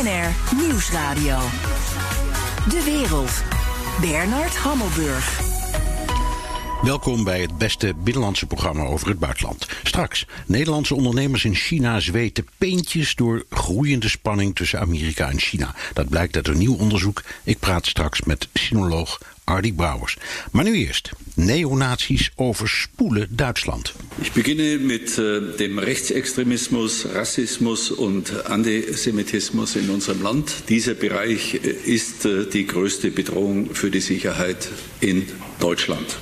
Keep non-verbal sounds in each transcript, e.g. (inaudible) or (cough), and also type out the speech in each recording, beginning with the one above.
BNR Nieuwsradio. De wereld. Bernard Hammelburg. Welkom bij het beste binnenlandse programma over het buitenland. Straks, Nederlandse ondernemers in China zweten peentjes door groeiende spanning tussen Amerika en China. Dat blijkt uit een nieuw onderzoek. Ik praat straks met sinoloog Ardy Brouwers. Maar nu eerst. Neonazies overspoelen Duitsland. Ich beginne mit äh, dem Rechtsextremismus, Rassismus und Antisemitismus in unserem Land. Dieser Bereich äh, ist äh, die größte Bedrohung für die Sicherheit in Deutschland.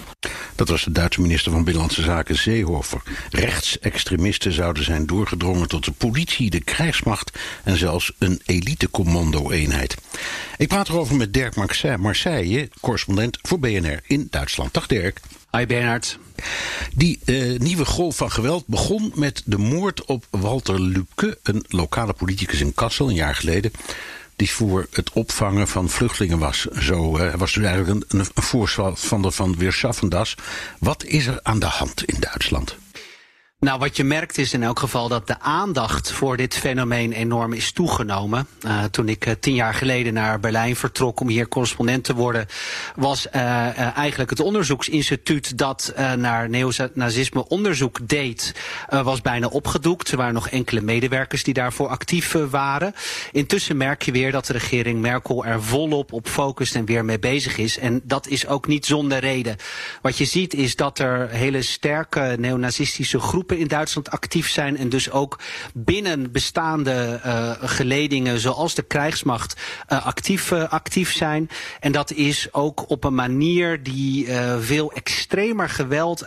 Dat was de Duitse minister van Binnenlandse Zaken Seehofer. Rechtsextremisten zouden zijn doorgedrongen tot de politie, de krijgsmacht en zelfs een elitecommando-eenheid. Ik praat erover met Dirk Marseille, correspondent voor BNR in Duitsland. Dag Dirk. Hi Bernard. Die uh, nieuwe golf van geweld begon met de moord op Walter Lübke, een lokale politicus in Kassel, een jaar geleden die voor het opvangen van vluchtelingen was. Zo was dus eigenlijk een, een voorstander van Weerschaffendas. Wat is er aan de hand in Duitsland? Nou, wat je merkt is in elk geval dat de aandacht voor dit fenomeen enorm is toegenomen. Uh, toen ik uh, tien jaar geleden naar Berlijn vertrok om hier correspondent te worden, was uh, eigenlijk het onderzoeksinstituut dat naar neonazisme onderzoek deed, was bijna opgedoekt. Er waren nog enkele medewerkers die daarvoor actief waren. Intussen merk je weer dat de regering Merkel er volop op focust en weer mee bezig is. En dat is ook niet zonder reden. Wat je ziet is dat er hele sterke neonazistische groepen in Duitsland actief zijn en dus ook binnen bestaande uh, geledingen zoals de krijgsmacht uh, actief, uh, actief zijn. En dat is ook op een manier die veel extremer geweld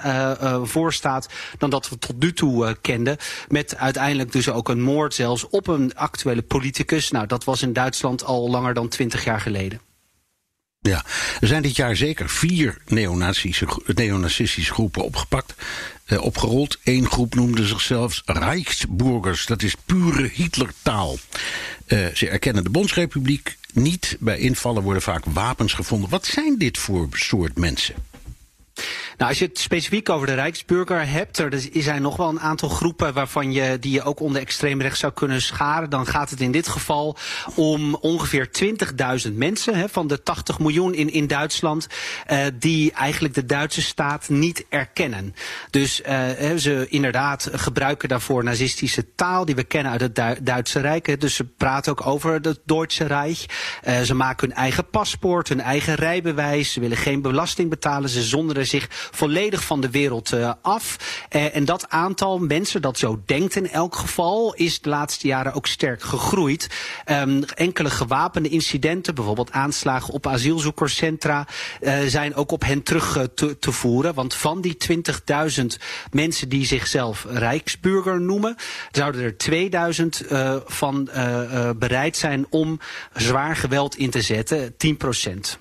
voorstaat dan dat we tot nu toe kenden. Met uiteindelijk dus ook een moord zelfs op een actuele politicus. Nou, dat was in Duitsland al langer dan twintig jaar geleden. Ja, er zijn dit jaar zeker vier neonazistische groepen opgepakt, eh, opgerold. Eén groep noemde zichzelf Rijksburgers, dat is pure Hitlertaal. Uh, ze erkennen de Bondsrepubliek niet. Bij invallen worden vaak wapens gevonden. Wat zijn dit voor soort mensen? Nou, als je het specifiek over de Rijksburger hebt, er zijn nog wel een aantal groepen waarvan je, die je ook onder extreemrecht zou kunnen scharen. Dan gaat het in dit geval om ongeveer 20.000 mensen hè, van de 80 miljoen in, in Duitsland, uh, die eigenlijk de Duitse staat niet erkennen. Dus uh, ze inderdaad gebruiken daarvoor nazistische taal die we kennen uit het Du Duitse Rijk. Dus ze praten ook over het Duitse Rijk. Uh, ze maken hun eigen paspoort, hun eigen rijbewijs. Ze willen geen belasting betalen. Ze zonderen zich volledig van de wereld uh, af. Uh, en dat aantal mensen dat zo denkt in elk geval is de laatste jaren ook sterk gegroeid. Um, enkele gewapende incidenten, bijvoorbeeld aanslagen op asielzoekerscentra, uh, zijn ook op hen terug te, te, voeren. Want van die 20.000 mensen die zichzelf Rijksburger noemen, zouden er 2000 van bereid zijn om zwaar geweld in te zetten, 10 procent.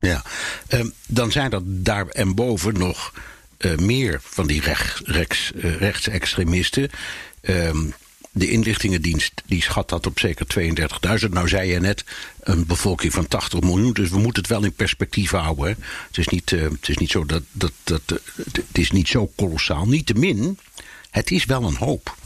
Ja, um, dan zijn er daar en boven nog uh, meer van die rechts, uh, rechtsextremisten. Um, de inlichtingendienst die schat dat op zeker 32.000. Nou zei je net, een bevolking van 80 miljoen. Dus we moeten het wel in perspectief houden. Het, is niet, uh, het is niet zo dat, dat, dat het is niet zo kolossaal. Niettemin, het is wel een hoop.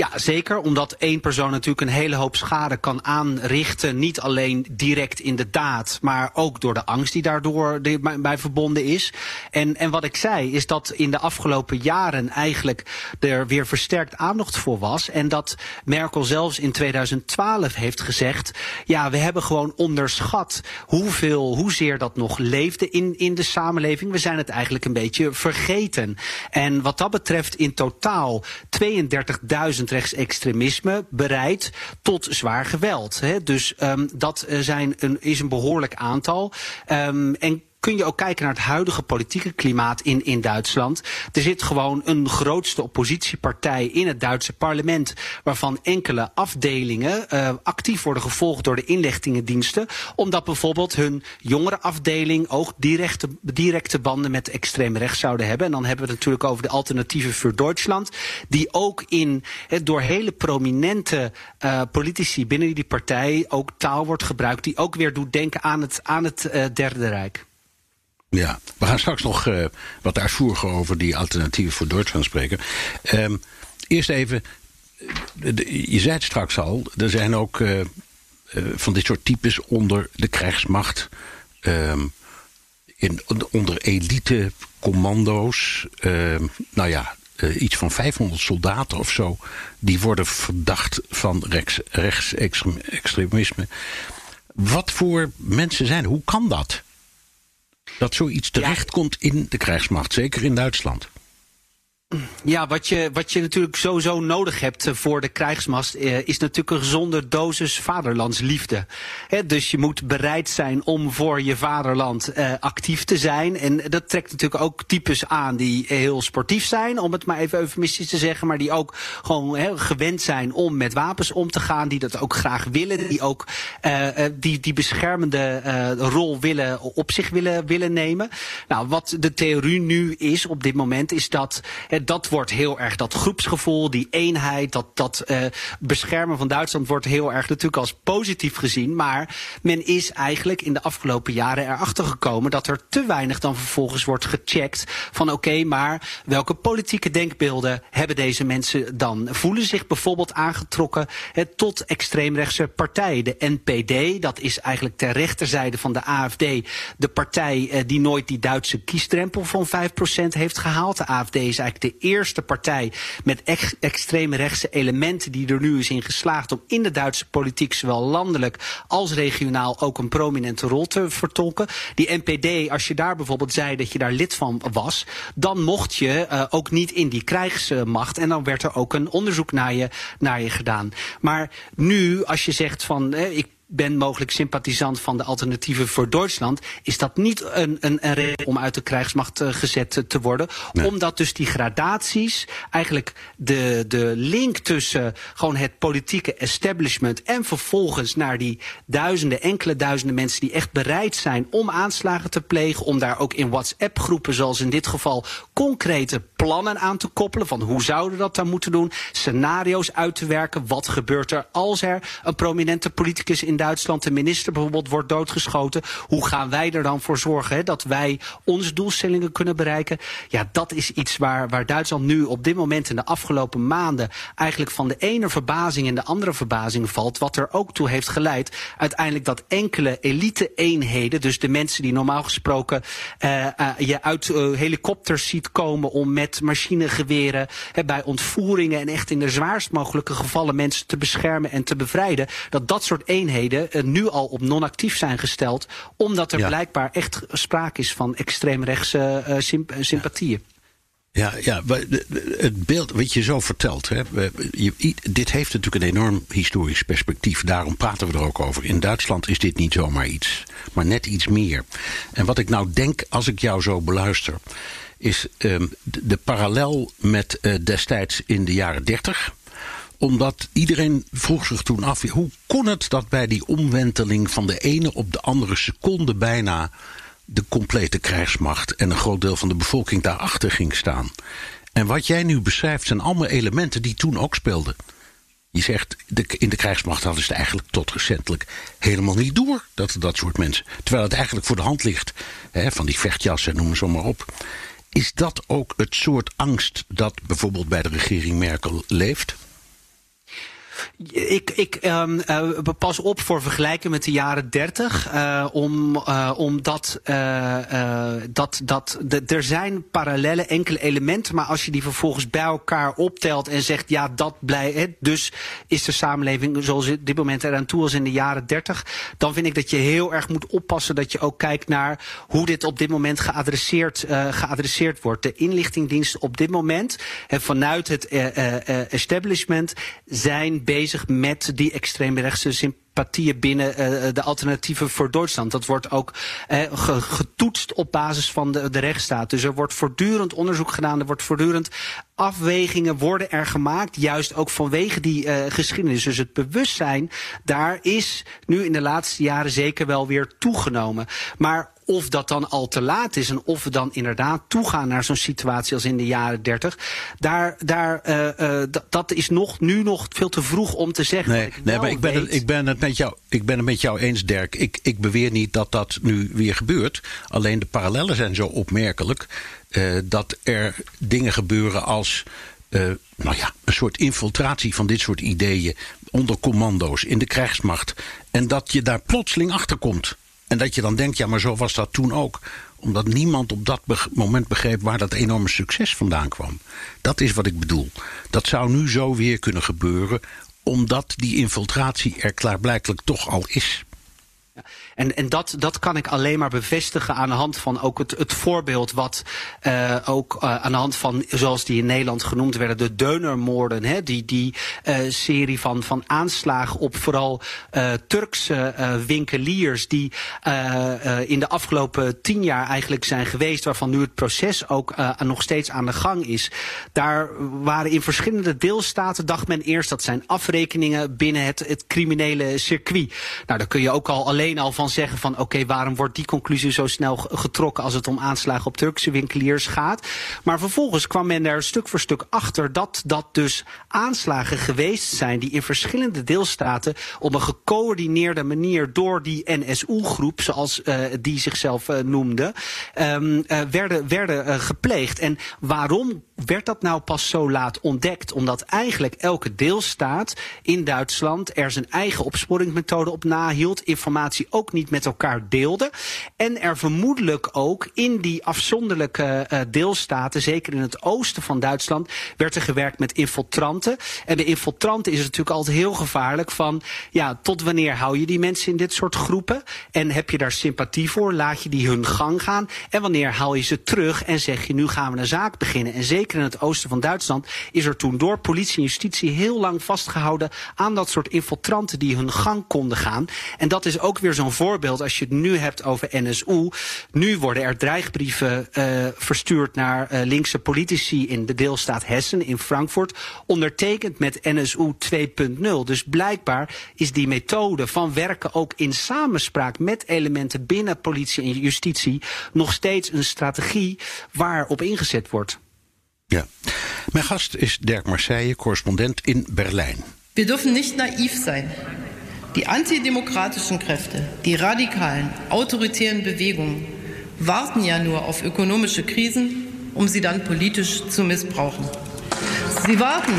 Ja, zeker. Omdat één persoon natuurlijk een hele hoop schade kan aanrichten. Niet alleen direct in de daad, maar ook door de angst die daardoor bij verbonden is. En, en wat ik zei, is dat in de afgelopen jaren eigenlijk er weer versterkt aandacht voor was. En dat Merkel zelfs in 2012 heeft gezegd: ja, we hebben gewoon onderschat hoeveel, hoezeer dat nog leefde in, in de samenleving. We zijn het eigenlijk een beetje vergeten. En wat dat betreft in totaal 32.000 rechtsextremisme bereid tot zwaar geweld. Hè. Dus um, dat eh, zijn een, is een behoorlijk aantal. Um, en kun je ook kijken naar het huidige politieke klimaat in, in Duitsland. Er zit gewoon een grootste oppositiepartij in het Duitse parlement, waarvan enkele afdelingen uh, actief worden gevolgd door de inlichtingendiensten, omdat bijvoorbeeld hun jongere afdeling ook directe, directe banden met extreem rechts zouden hebben. En dan hebben we het natuurlijk over de alternatieven voor Duitsland, die ook in, door hele prominente uh, politici binnen die partij ook taal wordt gebruikt, die ook weer doet denken aan het, aan het uh, Derde Rijk. Ja, we gaan straks nog uh, wat uitvoeriger over die alternatieven voor Duitsland spreken. Um, eerst even, je zei het straks al, er zijn ook uh, van dit soort types onder de krijgsmacht. Uh, in, onder elite commando's. Ehm, nou ja, iets van 500 soldaten of zo. Die worden verdacht van rechts, rechtsextremisme. Wat voor mensen zijn Hoe kan dat? Dat zoiets terechtkomt in de krijgsmacht, zeker in Duitsland. Ja, wat je, wat je natuurlijk sowieso nodig hebt eh, voor de krijgsmast eh, is natuurlijk een gezonde dosis vaderlandsliefde. dus je moet bereid zijn om voor je vaderland eh, actief te zijn. En dat trekt natuurlijk ook types aan die heel sportief zijn, om het maar even eufemistisch te zeggen, maar die ook gewoon gewend zijn om met wapens om te gaan, die dat ook graag willen, die ook die, die beschermende rol willen, op zich willen, willen nemen. Nou, wat de theorie nu is op dit moment, is dat dat wordt heel erg dat groepsgevoel, die eenheid, dat, dat uh, beschermen van Duitsland wordt heel erg natuurlijk als positief gezien. Maar men is eigenlijk in de afgelopen jaren erachter gekomen dat er te weinig dan vervolgens wordt gecheckt van oké, maar welke politieke denkbeelden hebben deze mensen dan? Voelen zich bijvoorbeeld aangetrokken tot extreemrechtse partijen. De NPD, dat is eigenlijk ter rechterzijde van de AFD, de partij uh, die nooit die Duitse kiesdrempel van 5% heeft gehaald. De AFD is eigenlijk de eerste partij met ex extreme rechtse elementen die er nu is in geslaagd om in de Duitse politiek zowel landelijk als regionaal ook een prominente rol te vertolken. Die NPD, als je daar bijvoorbeeld zei dat je daar lid van was, dan mocht je uh, ook niet in die krijgsmacht en dan werd er ook een onderzoek naar je, naar je gedaan. Maar nu, als je zegt van ik ben mogelijk sympathisant van de alternatieven voor Duitsland, is dat niet een, een, een reden om uit de krijgsmacht uh, gezet te worden. Nee. Omdat dus die gradaties, eigenlijk de, de link tussen gewoon het politieke establishment en vervolgens naar die duizenden, enkele duizenden mensen die echt bereid zijn om aanslagen te plegen, om daar ook in WhatsApp groepen, zoals in dit geval, concrete plannen aan te koppelen van hoe zouden dat dan moeten doen, scenario's uit te werken, wat gebeurt er als er een prominente politicus in Duitsland de minister bijvoorbeeld wordt doodgeschoten. Hoe gaan wij er dan voor zorgen hè, dat wij onze doelstellingen kunnen bereiken? Ja, dat is iets waar, waar Duitsland nu op dit moment in de afgelopen maanden eigenlijk van de ene verbazing in de andere verbazing valt. Wat er ook toe heeft geleid uiteindelijk dat enkele elite-eenheden, dus de mensen die normaal gesproken uh, uh, je uit uh, helikopters ziet komen om met machinegeweren hè, bij ontvoeringen en echt in de zwaarst mogelijke gevallen mensen te beschermen en te bevrijden, dat dat soort eenheden geleden nu al op non-actief zijn gesteld. Omdat er ja. blijkbaar echt sprake is van extreemrechtse uh, symp sympathieën. Ja, ja, het beeld wat je zo vertelt. Hè, dit heeft natuurlijk een enorm historisch perspectief. Daarom praten we er ook over. In Duitsland is dit niet zomaar iets, maar net iets meer. En wat ik nou denk als ik jou zo beluister. Is um, de, de, parallel met uh, destijds in de jaren dertig omdat iedereen vroeg zich toen af: hoe kon het dat bij die omwenteling van de ene op de andere seconde bijna de complete krijgsmacht en een groot deel van de bevolking daarachter ging staan? En wat jij nu beschrijft zijn allemaal elementen die toen ook speelden. Je zegt, de, in de krijgsmacht hadden ze eigenlijk tot recentelijk helemaal niet door. Dat dat soort mensen. Terwijl het eigenlijk voor de hand ligt. Hè, van die vechtjassen, noem ze maar op. Is dat ook het soort angst dat bijvoorbeeld bij de regering Merkel leeft? Ik, ik um, uh, pas op voor vergelijken met de jaren 30. Uh, om, uh, omdat dat, dat, er zijn parallele enkele elementen. Maar als je die vervolgens bij elkaar optelt en zegt ja, dat blijft. Dus is de samenleving zoals dit moment eraan toe als in de jaren 30. Dan vind ik dat je heel erg moet oppassen dat je ook kijkt naar hoe dit op dit moment geadresseerd, geadresseerd wordt. De inlichtingdiensten op dit moment en vanuit het establishment zijn bezig met die extreemrechtse sympathieën binnen uh, de alternatieven voor Duitsland. Dat wordt ook uh, getoetst op basis van de, de rechtsstaat. Dus er wordt voortdurend onderzoek gedaan, er wordt voortdurend afwegingen worden er gemaakt, juist ook vanwege die geschiedenis. Dus het bewustzijn daar is nu in de laatste jaren zeker wel weer toegenomen. Maar of dat dan al te laat is en of we dan inderdaad toegaan naar zo'n situatie als in de jaren 30, daar, daar, uh, uh, dat is nog, nu nog veel te vroeg om te zeggen. Nee, nee maar ik ben, het, ik, ben het met jou, ik ben het met jou eens, Dirk. Ik, ik beweer niet dat dat nu weer gebeurt. Alleen de parallellen zijn zo opmerkelijk uh, dat er dingen gebeuren als uh, nou ja, een soort infiltratie van dit soort ideeën onder commando's in de krijgsmacht. En dat je daar plotseling achter komt. En dat je dan denkt, ja, maar zo was dat toen ook. Omdat niemand op dat moment begreep waar dat enorme succes vandaan kwam. Dat is wat ik bedoel. Dat zou nu zo weer kunnen gebeuren, omdat die infiltratie er klaarblijkelijk toch al is. En, en dat, dat kan ik alleen maar bevestigen aan de hand van ook het, het voorbeeld wat uh, ook uh, aan de hand van, zoals die in Nederland genoemd werden, de Deunermoorden. Hè, die die uh, serie van, van aanslagen op vooral Turkse winkeliers die in de afgelopen tien jaar eigenlijk zijn geweest, waarvan nu het proces ook nog steeds aan de gang is. Daar waren in verschillende deelstaten, dacht men eerst, dat zijn afrekeningen binnen het, het criminele circuit. Nou, daar kun je ook al alleen al van zeggen van oké, waarom wordt die conclusie zo snel getrokken als het om aanslagen op Turkse winkeliers gaat. Maar vervolgens kwam men er stuk voor stuk achter dat dat dus aanslagen geweest zijn die in verschillende deelstaten op een gecoördineerde manier door die NSU-groep, zoals uh, die zichzelf uh, noemde, um, uh, werden, werden gepleegd. En waarom werd dat nou pas zo laat ontdekt? Omdat eigenlijk elke deelstaat in Duitsland er zijn eigen opsporingsmethode op nahield, informatie ook niet met elkaar deelde. En er vermoedelijk ook in die afzonderlijke uh, deelstaten, zeker in het oosten van Duitsland, werd er gewerkt met infiltranten. En de infiltranten is natuurlijk altijd heel gevaarlijk van, ja, tot wanneer hou je die mensen in dit soort groepen? En heb je daar sympathie voor? Laat je die hun gang gaan? En wanneer haal je ze terug en zeg je, nu gaan we een zaak beginnen? En zeker in het oosten van Duitsland is er toen door politie en justitie heel lang vastgehouden aan dat soort infiltranten die hun gang konden gaan. En dat is ook weer zo'n voorbeeld als je het nu hebt over NSU. Nu worden er dreigbrieven uh, verstuurd naar uh, linkse politici in de deelstaat Hessen in Frankfurt, ondertekend met NSU 2.0. Dus blijkbaar is die methode van werken ook in samenspraak met elementen binnen politie en justitie nog steeds een strategie waarop ingezet wordt. Ja. Mijn gast is Dirk Marseille, correspondent in Berlijn. We dürfen niet naïef zijn. Die antidemokratischen Kräfte, die radikalen, autoritären Bewegungen warten ja nur auf ökonomische Krisen, um sie dann politisch zu missbrauchen. Sie warten.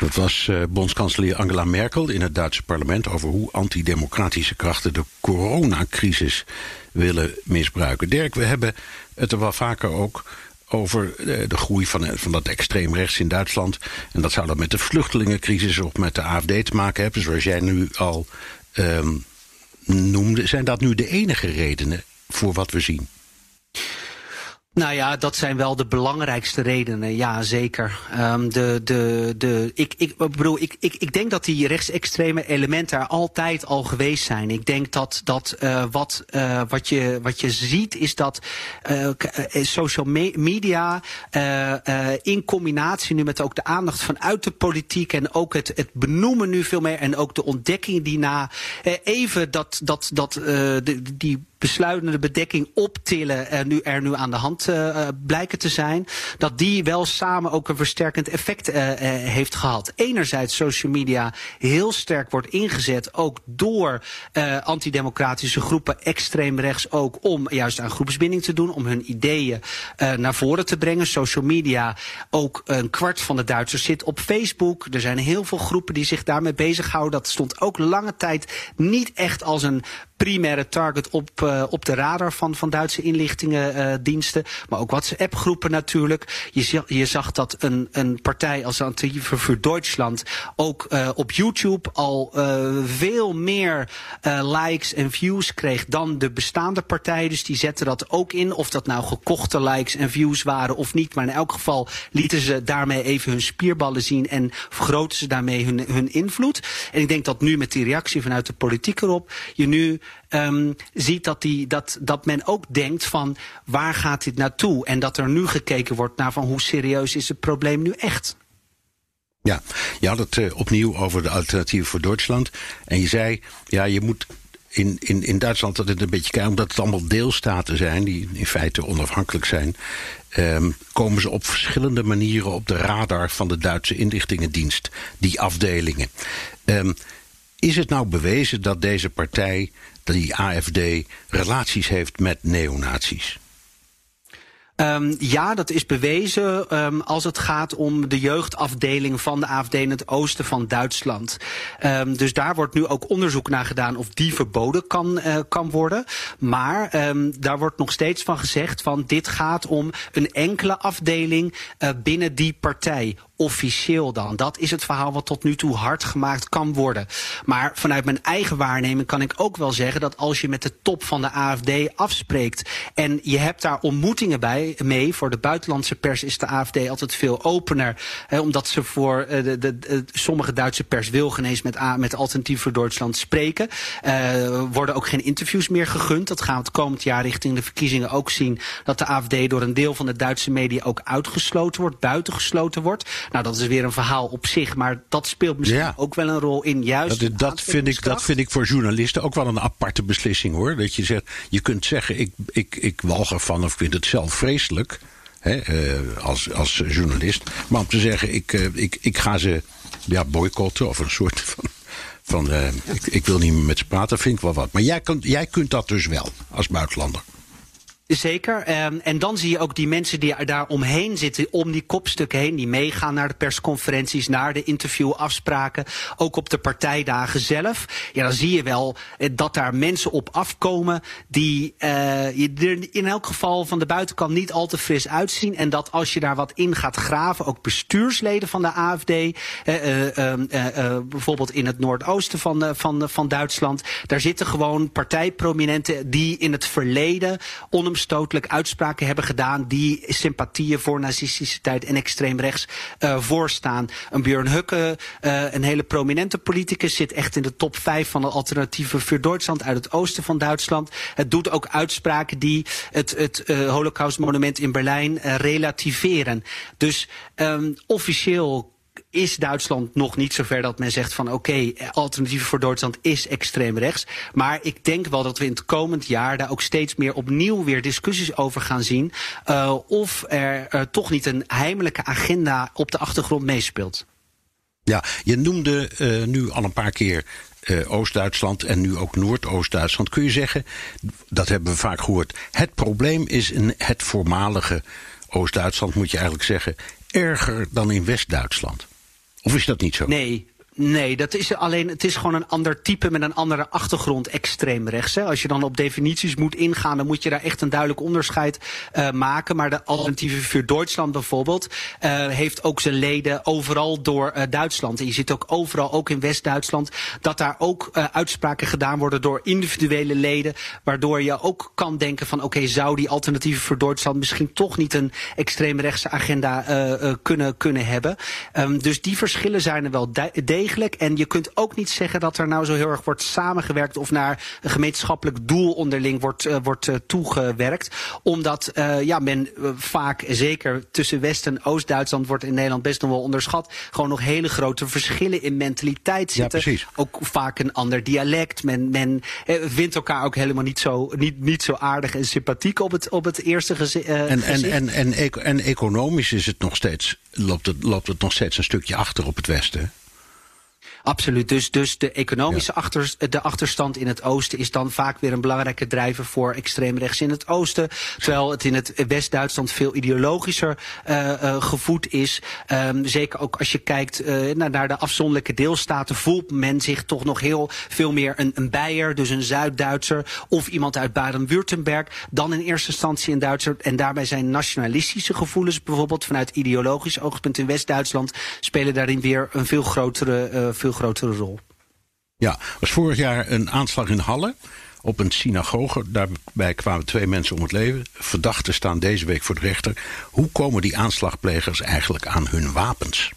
Dat was uh, bondskanselier Angela Merkel in het Duitse parlement over hoe antidemocratische krachten de coronacrisis willen misbruiken. Dirk, we hebben het er wel vaker ook over eh, de groei van, eh, van dat extreemrechts in Duitsland. En dat zou dan met de vluchtelingencrisis of met de AFD te maken hebben, zoals jij nu al um, noemde. Zijn dat nu de enige redenen voor wat we zien? Nou ja, dat zijn wel de belangrijkste redenen. Ja, zeker. Um, de, de, de, ik, ik, bedoel, ik, ik, ik denk dat die rechtsextreme elementen er altijd al geweest zijn. Ik denk dat, dat uh, wat, uh, wat, je, wat je ziet is dat uh, social me media in combinatie nu met ook de aandacht vanuit de politiek en ook het, het benoemen nu veel meer en ook de ontdekking die na even dat, dat, dat de, die besluitende bedekking optillen nu, er nu aan de hand uh, blijken te zijn. Dat die wel samen ook een versterkend effect uh, heeft gehad. Enerzijds social media heel sterk wordt ingezet, ook door antidemocratische groepen, extreem rechts ook, om juist aan groepsbinding te doen, om hun ideeën naar voren te brengen. Social media, ook een kwart van de Duitsers zit op Facebook. Er zijn heel veel groepen die zich daarmee bezighouden. Dat stond ook lange tijd niet echt als een primaire target op, uh, op de radar van, van Duitse inlichtingendiensten. Maar ook WhatsApp-groepen natuurlijk. Je, je zag dat een, een partij als Antifa voor Duitsland ook uh, op YouTube al veel meer likes en views kreeg dan de bestaande partijen. Dus die zetten dat ook in. Of dat nou gekochte likes en views waren of niet. Maar in elk geval lieten ze daarmee even hun spierballen zien en vergroten ze daarmee hun, hun invloed. En ik denk dat nu met die reactie vanuit de politiek erop je nu um, ziet dat, die, dat, dat men ook denkt van waar gaat dit naartoe? En dat er nu gekeken wordt naar van hoe serieus is het probleem nu echt? Ja, je had het uh, opnieuw over de alternatieven voor Duitsland. En je zei, ja, je moet in, in, in Duitsland dat het een beetje kijken, omdat het allemaal deelstaten zijn die in feite onafhankelijk zijn. Um, komen ze op verschillende manieren op de radar van de Duitse inlichtingendienst, die afdelingen. Um, is het nou bewezen dat deze partij, die AFD, relaties heeft met neonazies? Um, ja, dat is bewezen um, als het gaat om de jeugdafdeling van de AFD in het oosten van Duitsland. Um, dus daar wordt nu ook onderzoek naar gedaan of die verboden kan, uh, kan worden. Maar daar wordt nog steeds van gezegd van dit gaat om een enkele afdeling uh, binnen die partij officieel dan. Dat is het verhaal wat tot nu toe hard gemaakt kan worden. Maar vanuit mijn eigen waarneming kan ik ook wel zeggen dat als je met de top van de AFD afspreekt en je hebt daar ontmoetingen bij mee, voor de buitenlandse pers is de AFD altijd veel opener, hè, omdat ze voor uh, de, de, sommige Duitse pers wil genees met, met Alternatief voor Duitsland spreken. Uh, worden ook geen interviews meer gegund. Dat gaan we het komend jaar richting de verkiezingen ook zien dat de AFD door een deel van de Duitse media ook uitgesloten wordt, buitengesloten wordt. Nou, dat is weer een verhaal op zich, maar dat speelt misschien ja. ook wel een rol in juist. Dat, dat, vind ik, dat vind ik voor journalisten ook wel een aparte beslissing hoor. Dat je zegt, je kunt zeggen, ik, ik, ik walg ervan of ik vind het zelf vreselijk. Hè, uh, als, als journalist. Maar om te zeggen, ik, uh, ik, ik ga ze ja, boycotten of een soort van. van uh, ik, ik wil niet meer met ze praten, vind ik wel wat. Maar jij, kan, jij kunt dat dus wel als buitenlander. Zeker. Um, en dan zie je ook die mensen die daar omheen zitten, om die kopstukken heen, die meegaan naar de persconferenties, naar de interviewafspraken, ook op de partijdagen zelf. Ja, dan zie je wel eh, dat daar mensen op afkomen die uh, je er in elk geval van de buitenkant niet al te fris uitzien. En dat als je daar wat in gaat graven, ook bestuursleden van de AFD, uh, uh, bijvoorbeeld in het noordoosten van, van, van Duitsland, daar zitten gewoon partijprominenten die in het verleden onom onomstotelijk uitspraken hebben gedaan die sympathieën voor nazistische tijd en extreem rechts uh, voorstaan. Een Björn Hukke, uh, een hele prominente politicus, zit echt in de top 5 van de alternatieve voor Duitsland uit het oosten van Duitsland. Het doet ook uitspraken die het, het uh, Holocaustmonument in Berlijn relativeren. Dus um, officieel is Duitsland nog niet zover dat men zegt van oké, okay, alternatieven voor Duitsland is extreem rechts. Maar ik denk wel dat we in het komend jaar daar ook steeds meer opnieuw weer discussies over gaan zien. Uh, of er uh, toch niet een heimelijke agenda op de achtergrond meespeelt. Ja, je noemde uh, nu al een paar keer Oost-Duitsland en nu ook Noordoost-Duitsland. Kun je zeggen, dat hebben we vaak gehoord, het probleem is in het voormalige Oost-Duitsland, moet je eigenlijk zeggen, erger dan in West-Duitsland? Of is dat niet zo? Nee, Nee, dat is alleen, het is gewoon een ander type met een andere achtergrond, extreem rechts. Hè. Als je dan op definities moet ingaan, dan moet je daar echt een duidelijk onderscheid uh, maken. Maar de Alternatieve voor Duitsland bijvoorbeeld uh, heeft ook zijn leden overal door uh, Duitsland. En je ziet ook overal, ook in West-Duitsland, dat daar ook uitspraken gedaan worden door individuele leden. Waardoor je ook kan denken van oké, zou die Alternatieve voor Duitsland misschien toch niet een extreemrechtse agenda kunnen, kunnen hebben. Um, dus die verschillen zijn er wel degelijk. En je kunt ook niet zeggen dat er nou zo heel erg wordt samengewerkt of naar een gemeenschappelijk doel onderling wordt, uh, wordt uh, toegewerkt. Omdat uh, ja, men vaak, zeker tussen West- en Oost-Duitsland, wordt in Nederland best nog wel onderschat. Gewoon nog hele grote verschillen in mentaliteit zitten. Ja, ook vaak een ander dialect. Men, men vindt elkaar ook helemaal niet zo, niet, niet zo aardig en sympathiek op het, op het eerste gezicht. En, en, en, en, en economisch is het nog steeds, loopt, het, loopt het nog steeds een stukje achter op het Westen. Absoluut. Dus, dus de economische ja. achter, de achterstand in het oosten is dan vaak weer een belangrijke drijver voor extreemrechts in het oosten. Terwijl het in het West-Duitsland veel ideologischer uh, uh, gevoed is. Um, zeker ook als je kijkt uh, naar, naar de afzonderlijke deelstaten, voelt men zich toch nog heel veel meer een, een Beier, dus een Zuid-Duitser, of iemand uit Baden-Württemberg, dan in eerste instantie een Duitser. En daarbij zijn nationalistische gevoelens, bijvoorbeeld vanuit ideologisch oogpunt in West-Duitsland, spelen daarin weer een veel grotere, veel grotere rol. Ja, was vorig jaar een aanslag in Halle op een synagoge. Daarbij kwamen twee mensen om het leven. Verdachten staan deze week voor de rechter. Hoe komen die aanslagplegers eigenlijk aan hun wapens?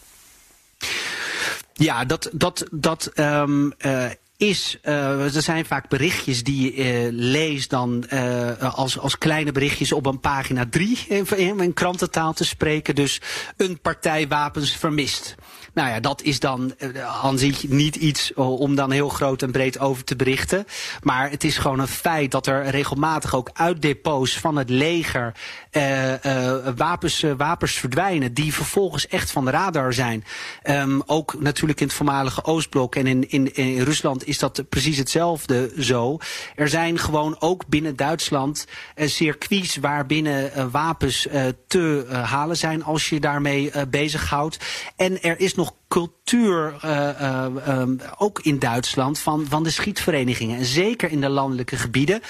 Ja, dat, dat, dat um, uh, is, uh, er zijn vaak berichtjes die je uh, leest dan uh, als, als kleine berichtjes op een pagina 3 in, in krantentaal te spreken. Dus een partij wapens vermist. Nou ja, dat is dan uh, aan zich niet iets om dan heel groot en breed over te berichten. Maar het is gewoon een feit dat er regelmatig ook uit depots van het leger uh, wapens, wapens verdwijnen. Die vervolgens echt van de radar zijn. Um, ook natuurlijk in het voormalige Oostblok en in, in, in Rusland is dat precies hetzelfde zo. Er zijn gewoon ook binnen Duitsland circuits waarbinnen wapens te halen zijn als je daarmee bezighoudt. En er is nog pour cultuur, uh, uh, um, ook in Duitsland, van, van de schietverenigingen. En zeker in de landelijke gebieden.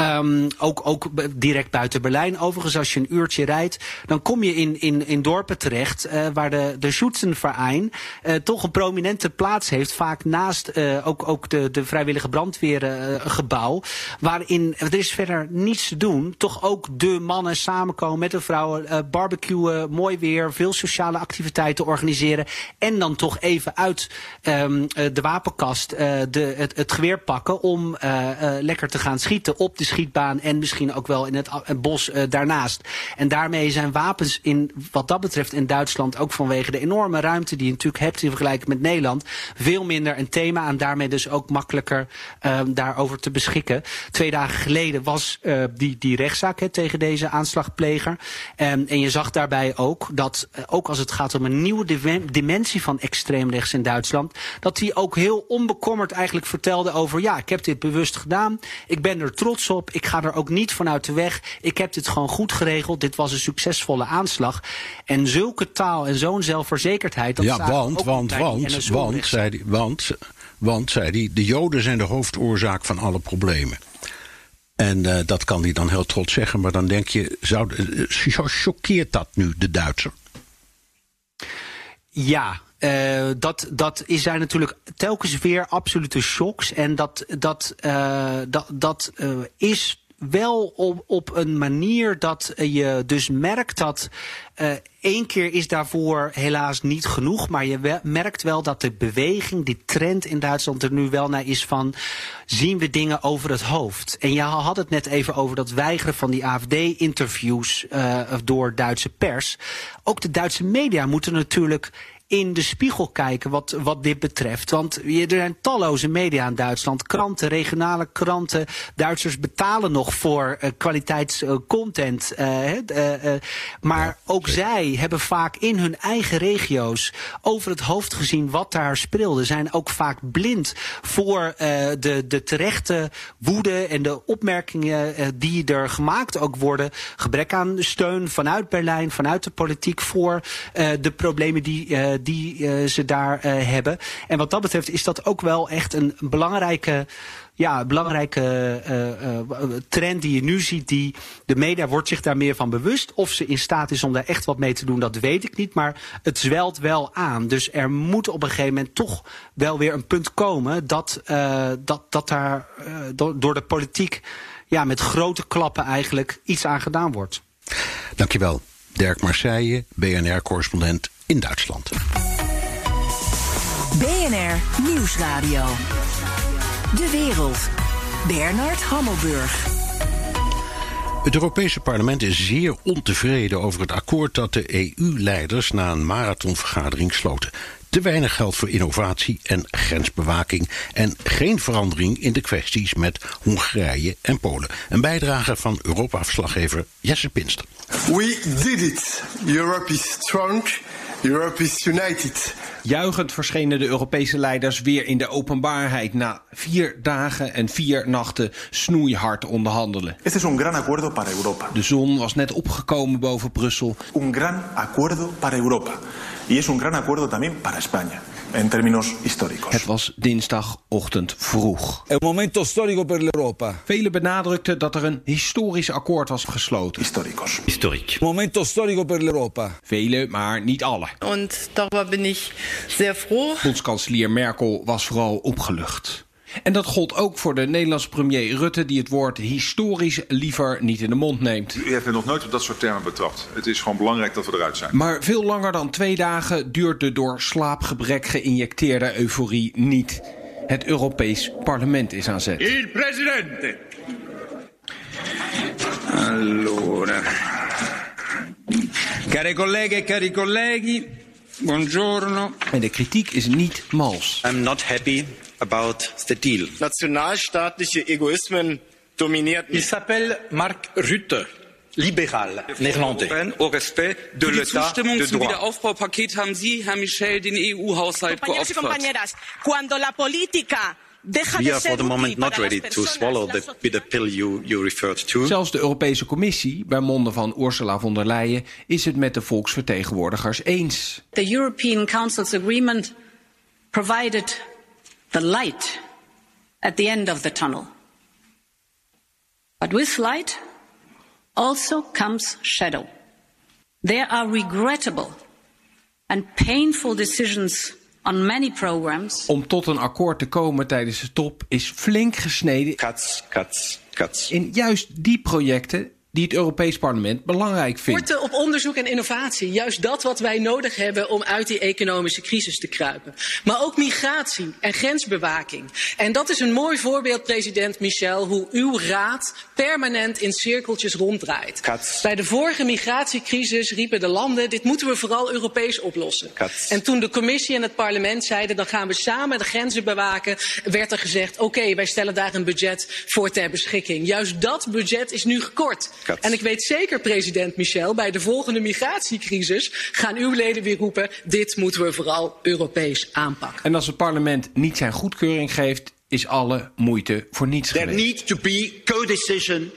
Um, ook, ook direct buiten Berlijn. Overigens, als je een uurtje rijdt, dan kom je in, in, in dorpen terecht uh, waar de, de Schützenverein toch een prominente plaats heeft. Vaak naast ook, ook de, de vrijwillige brandweergebouw. waarin er is verder niets te doen. Toch ook de mannen samenkomen met de vrouwen, barbecuen, mooi weer, veel sociale activiteiten organiseren. En dan toch even uit um, de wapenkast uh, de, het, het geweer pakken om uh, lekker te gaan schieten op de schietbaan en misschien ook wel in het, bos daarnaast. En daarmee zijn wapens in wat dat betreft in Duitsland ook vanwege de enorme ruimte die je natuurlijk hebt in vergelijking met Nederland veel minder een thema en daarmee dus ook makkelijker um, daarover te beschikken. Twee dagen geleden was die, die rechtszaak tegen deze aanslagpleger. Um, en je zag daarbij ook dat ook als het gaat om een nieuwe dimensie van extreemrechts in Duitsland. Dat hij ook heel onbekommerd eigenlijk vertelde over... ja, ik heb dit bewust gedaan. Ik ben er trots op. Ik ga er ook niet vanuit de weg. Ik heb dit gewoon goed geregeld. Dit was een succesvolle aanslag. En zulke taal en zo'n zelfverzekerdheid... Dat ja, want, want, want, want, zei die, want, want, zei hij... de Joden zijn de hoofdoorzaak van alle problemen. En uh, dat kan hij dan heel trots zeggen. Maar dan denk je, zou, uh, choqueert dat nu de Duitser? Ja, uh, dat, dat zijn natuurlijk telkens weer absolute shocks. En dat, dat, uh, dat, dat uh, is wel op, op een manier dat je dus merkt dat één keer is daarvoor helaas niet genoeg. Maar je merkt wel dat de beweging, die trend in Duitsland er nu wel naar is van zien we dingen over het hoofd. En je had het net even over dat weigeren van die AFD-interviews door Duitse pers. Ook de Duitse media moeten natuurlijk in de spiegel kijken wat, wat dit betreft. Want er zijn talloze media in Duitsland. Kranten, regionale kranten. Duitsers betalen nog voor uh, kwaliteitscontent. Uh, uh, maar ja, ook zij hebben vaak in hun eigen regio's over het hoofd gezien wat daar speelde. Zijn ook vaak blind voor de, de terechte woede en de opmerkingen die er gemaakt ook worden. Gebrek aan steun vanuit Berlijn, vanuit de politiek voor de problemen die die uh, ze daar uh, hebben. En wat dat betreft is dat ook wel echt een belangrijke ja, belangrijke trend die je nu ziet. Die, de media wordt zich daar meer van bewust. Of ze in staat is om daar echt wat mee te doen, dat weet ik niet. Maar het zwelt wel aan. Dus er moet op een gegeven moment toch wel weer een punt komen dat, dat, dat daar door, door de politiek ja, met grote klappen eigenlijk iets aan gedaan wordt. Dankjewel. Dirk Marseille, BNR-correspondent in Duitsland. BNR Nieuwsradio. De wereld. Bernard Hammelburg. Het Europese parlement is zeer ontevreden over het akkoord dat de EU-leiders na een marathonvergadering sloten. Te weinig geld voor innovatie en grensbewaking en geen verandering in de kwesties met Hongarije en Polen. Een bijdrage van Europa-verslaggever Jesse Pinster. We did it. Europe is strong. Europe is united. Juichend verschenen de Europese leiders weer in de openbaarheid na vier dagen en vier nachten snoeihard onderhandelen. Este es un gran acuerdo para Europa. De zon was net opgekomen boven Brussel. Un gran acuerdo para Europa. Y es un gran acuerdo también para España. En términos históricos. Het was dinsdagochtend vroeg. Un momento histórico per l'Europa. Velen benadrukten dat er een historisch akkoord was gesloten. Históricos. Historiek. Un momento histórico per l'Europa. Velen, maar niet alle. Und darüber bin ich sehr froh. Bondskanselier Merkel was vooral opgelucht. En dat gold ook voor de Nederlandse premier Rutte, die het woord historisch liever niet in de mond neemt. U heeft me nog nooit op dat soort termen betrapt. Het is gewoon belangrijk dat we eruit zijn. Maar veel langer dan twee dagen duurt de door slaapgebrek geïnjecteerde euforie niet. Het Europees Parlement is aan zet. Il presidente. Allora. Care colleghe e cari colleghi, buongiorno. En de kritiek is niet mals. I'm not happy about the deal. Nationalstaatliche Egoismen dominierten. Il s'appelle Mark Rutte. Libéral, néerlandais. Au respect de Für die Zustimmung de zum. Wiederaufbaupaket haben Sie, Herr Michel, den EU-Haushalt geopfert. compañeras, cuando la política We are for the moment not ready to swallow the bitter pill you, you referred to. Zelfs de Europese Commissie, bij monden van Ursula von der Leyen, is het met de volksvertegenwoordigers eens. The European Council's agreement provided the light at the end of the tunnel. But with light also comes shadow. There are regrettable and painful decisions on many programs. Om tot een akkoord te komen tijdens de top is flink gesneden Cuts, cuts, cuts. in juist die projecten die het Europees Parlement belangrijk vindt. Korten op onderzoek en innovatie. Juist dat wat wij nodig hebben om uit die economische crisis te kruipen. Maar ook migratie en grensbewaking. En dat is een mooi voorbeeld, president Michel, hoe uw raad permanent in cirkeltjes ronddraait. Bij de vorige migratiecrisis riepen de landen, dit moeten we vooral Europees oplossen. En toen de commissie en het parlement zeiden, dan gaan we samen de grenzen bewaken, werd er gezegd, oké, wij stellen daar een budget voor ter beschikking. Juist dat budget is nu gekort. En ik weet zeker, president Michel, bij de volgende migratiecrisis gaan uw leden weer roepen, dit moeten we vooral Europees aanpakken. En als het parlement niet zijn goedkeuring geeft, is alle moeite voor niets There geweest. needs to be co-decision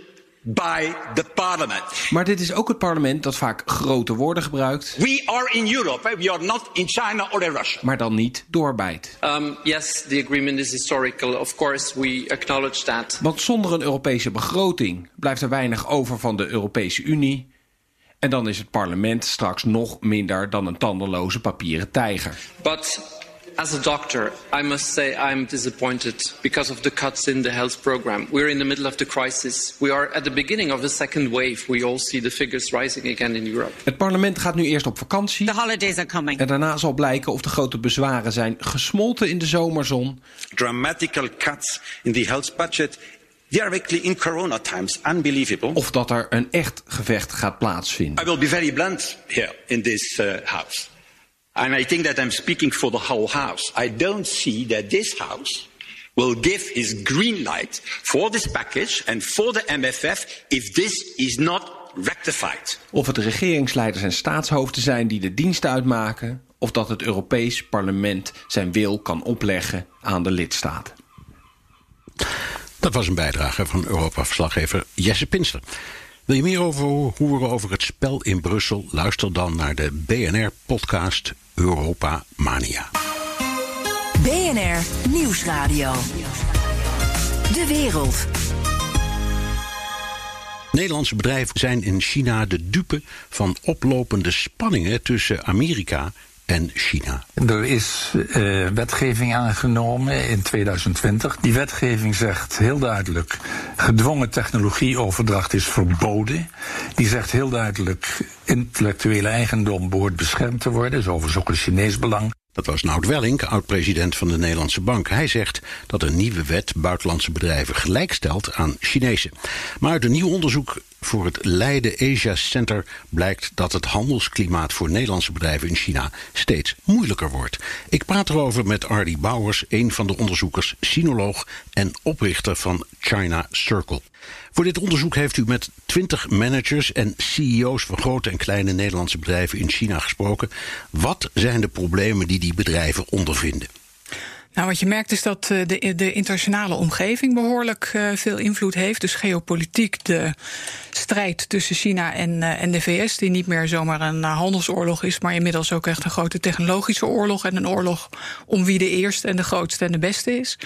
by the parliament. Maar dit is ook het parlement dat vaak grote woorden gebruikt, We are in Europe. eh? We are not in China or in Russia. maar dan niet doorbijt. Um, yes, the agreement is historical. Of course, we acknowledge that. Want zonder een Europese begroting blijft er weinig over van de Europese Unie. En dan is het parlement straks nog minder dan een tandenloze papieren tijger. But as a doctor, I must say I'm disappointed because of the cuts in the health program. We're in the middle of the crisis. We are at the beginning of the second wave. We all see the figures rising again in Europe. Het parlement gaat nu eerst op vakantie. The holidays are coming. En daarna zal blijken of de grote bezwaren zijn gesmolten in de zomerzon. Dramatical cuts in the health budget directly in corona times. Unbelievable. Of dat er een echt gevecht gaat plaatsvinden. I will be very blunt here in this uh, house. And I think that I'm speaking for the whole house. I don't see that this house will give his green light for this package and for the MFF if this is not rectified. Of het regeringsleiders en staatshoofden zijn die de dienst uitmaken. Of dat het Europees Parlement zijn wil kan opleggen aan de lidstaten. Dat was een bijdrage van Europa-verslaggever Jesse Pinster. Wil je meer over horen over het spel in Brussel? Luister dan naar de BNR-podcast Europa Mania. BNR Nieuwsradio. De wereld. Nederlandse bedrijven zijn in China de dupe van oplopende spanningen tussen Amerika en China. Er is uh, wetgeving aangenomen in 2020. Die wetgeving zegt heel duidelijk: gedwongen technologieoverdracht is verboden. Die zegt heel duidelijk: intellectuele eigendom behoort beschermd te worden. Dat is overigens ook een Chinees belang. Dat was Nout Welling, oud-president van de Nederlandse Bank. Hij zegt dat een nieuwe wet buitenlandse bedrijven gelijkstelt aan Chinese. Maar uit een nieuw onderzoek voor het Leiden Asia Center blijkt dat het handelsklimaat voor Nederlandse bedrijven in China steeds moeilijker wordt. Ik praat erover met Ardy Bouwers, een van de onderzoekers, sinoloog en oprichter van China Circle. Voor dit onderzoek heeft u met 20 managers en CEO's van grote en kleine Nederlandse bedrijven in China gesproken. Wat zijn de problemen die die bedrijven ondervinden? Nou, wat je merkt is dat de, de internationale omgeving behoorlijk uh, veel invloed heeft. Dus geopolitiek, de strijd tussen China en, uh, en de VS, die niet meer zomaar een uh, handelsoorlog is, maar inmiddels ook echt een grote technologische oorlog en een oorlog om wie de eerste en de grootste en de beste is.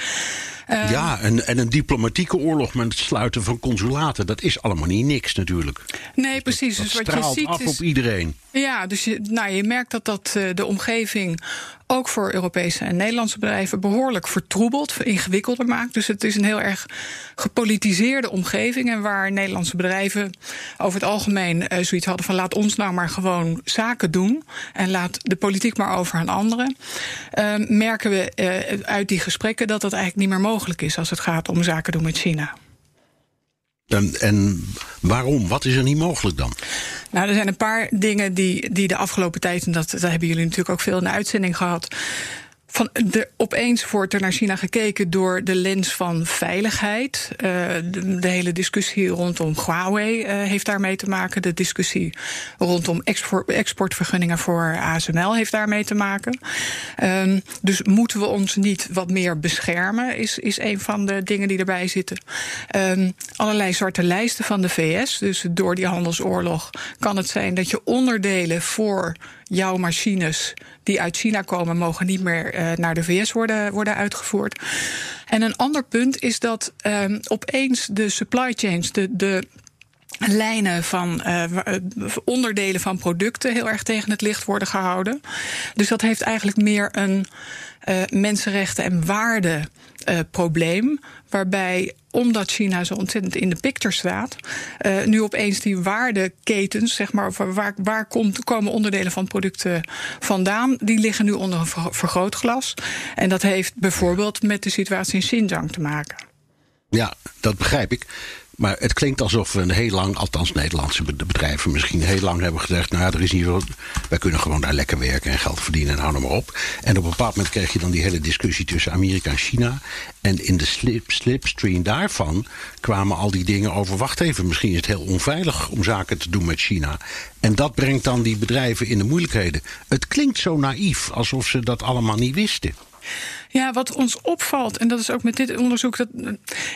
Ja, en, en een diplomatieke oorlog met het sluiten van consulaten, dat is allemaal niet niks natuurlijk. Nee, precies. Dat dus wat straalt je ziet af is, op iedereen. Ja, dus je, nou, je merkt dat, dat de omgeving ook voor Europese en Nederlandse bedrijven behoorlijk vertroebeld, ingewikkelder maakt. Dus het is een heel erg gepolitiseerde omgeving. En waar Nederlandse bedrijven over het algemeen uh, zoiets hadden van laat ons nou maar gewoon zaken doen. En laat de politiek maar over aan anderen. Uh, merken we uh, uit die gesprekken dat dat eigenlijk niet meer mogelijk is als het gaat om zaken doen met China. En, en waarom? Wat is er niet mogelijk dan? Nou, er zijn een paar dingen die, die de afgelopen tijd, en dat, dat hebben jullie natuurlijk ook veel in de uitzending gehad van de, opeens wordt er naar China gekeken door de lens van veiligheid. Uh, de, hele discussie rondom Huawei uh, heeft daarmee te maken. De discussie rondom export, exportvergunningen voor ASML heeft daarmee te maken. Um, dus moeten we ons niet wat meer beschermen, is, is een van de dingen die erbij zitten. Um, allerlei zwarte lijsten van de VS. Dus door die handelsoorlog kan het zijn dat je onderdelen voor jouw machines die uit China komen, mogen niet meer uh, naar de VS worden, worden uitgevoerd. En een ander punt is dat um, opeens de supply chains, de, de lijnen van uh, onderdelen van producten heel erg tegen het licht worden gehouden. Dus dat heeft eigenlijk meer een mensenrechten en waarden uh, probleem. Waarbij, omdat China zo ontzettend in de picture staat, uh, nu opeens die waardeketens, zeg maar, waar, waar komen onderdelen van producten vandaan, die liggen nu onder een vergrootglas. En dat heeft bijvoorbeeld met de situatie in Xinjiang te maken. Ja, dat begrijp ik. Maar het klinkt alsof we een heel lang, althans Nederlandse bedrijven misschien heel lang hebben gezegd: Nou, er is niet veel. Wij kunnen gewoon daar lekker werken en geld verdienen en hou er maar op. En op een bepaald moment kreeg je dan die hele discussie tussen Amerika en China. En in de slip, slipstream daarvan kwamen al die dingen over: wacht even, misschien is het heel onveilig om zaken te doen met China. En dat brengt dan die bedrijven in de moeilijkheden. Het klinkt zo naïef, alsof ze dat allemaal niet wisten. Ja, wat ons opvalt, en dat is ook met dit onderzoek, dat,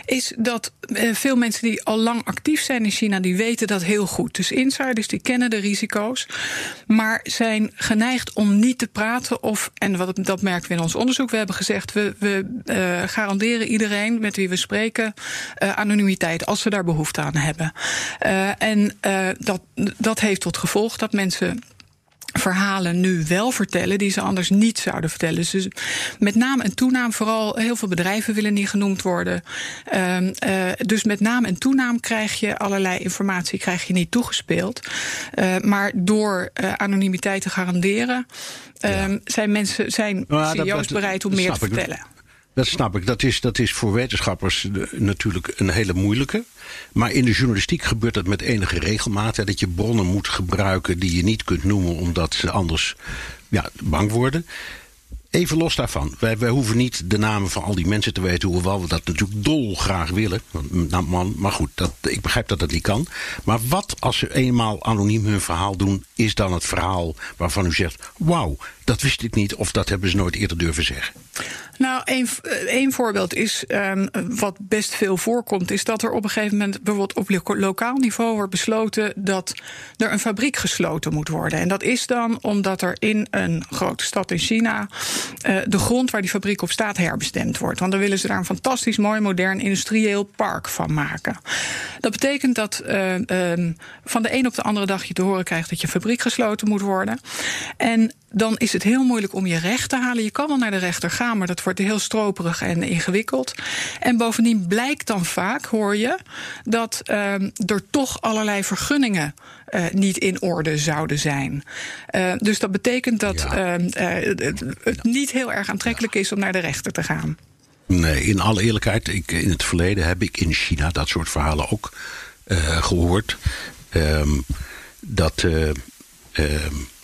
is dat eh, veel mensen die al lang actief zijn in China, die weten dat heel goed. Dus insiders die kennen de risico's, maar zijn geneigd om niet te praten. Of, en wat, dat merken we in ons onderzoek, we hebben gezegd, we, we uh, garanderen iedereen met wie we spreken uh, anonimiteit, als ze daar behoefte aan hebben. En dat, dat heeft tot gevolg dat mensen verhalen nu wel vertellen die ze anders niet zouden vertellen. Dus met naam en toenaam, vooral heel veel bedrijven willen niet genoemd worden. Um, uh, dus met naam en toenaam krijg je allerlei informatie krijg je niet toegespeeld. Uh, maar door uh, anonimiteit te garanderen, ja. zijn mensen, zijn nou, CEO's dat, dat, bereid om meer te vertellen. Dat snap ik. Dat is, dat is voor wetenschappers natuurlijk een hele moeilijke. Maar in de journalistiek gebeurt dat met enige regelmaat. Dat je bronnen moet gebruiken die je niet kunt noemen omdat ze anders ja, bang worden. Even los daarvan. Wij, wij hoeven niet de namen van al die mensen te weten, hoewel we dat natuurlijk dolgraag willen. Nou, man, maar goed, dat, ik begrijp dat dat niet kan. Maar wat als ze eenmaal anoniem hun verhaal doen, is dan het verhaal waarvan u zegt: Wauw, dat wist ik niet, of dat hebben ze nooit eerder durven zeggen? Nou, één voorbeeld is, um, wat best veel voorkomt, is dat er op een gegeven moment bijvoorbeeld op lokaal niveau wordt besloten dat er een fabriek gesloten moet worden. En dat is dan omdat er in een grote stad in China de grond waar die fabriek op staat herbestemd wordt. Want dan willen ze daar een fantastisch mooi modern industrieel park van maken. Dat betekent dat uh, van de een op de andere dag je te horen krijgt dat je fabriek gesloten moet worden. En dan is het heel moeilijk om je recht te halen. Je kan wel naar de rechter gaan, maar dat wordt heel stroperig en ingewikkeld. En bovendien blijkt dan vaak, hoor je, dat uh, er toch allerlei vergunningen uh, niet in orde zouden zijn. Uh, dus dat betekent dat ja. uh, het niet heel erg aantrekkelijk is om naar de rechter te gaan. Nee, in alle eerlijkheid, ik, in het verleden heb ik in China dat soort verhalen ook gehoord. Um, dat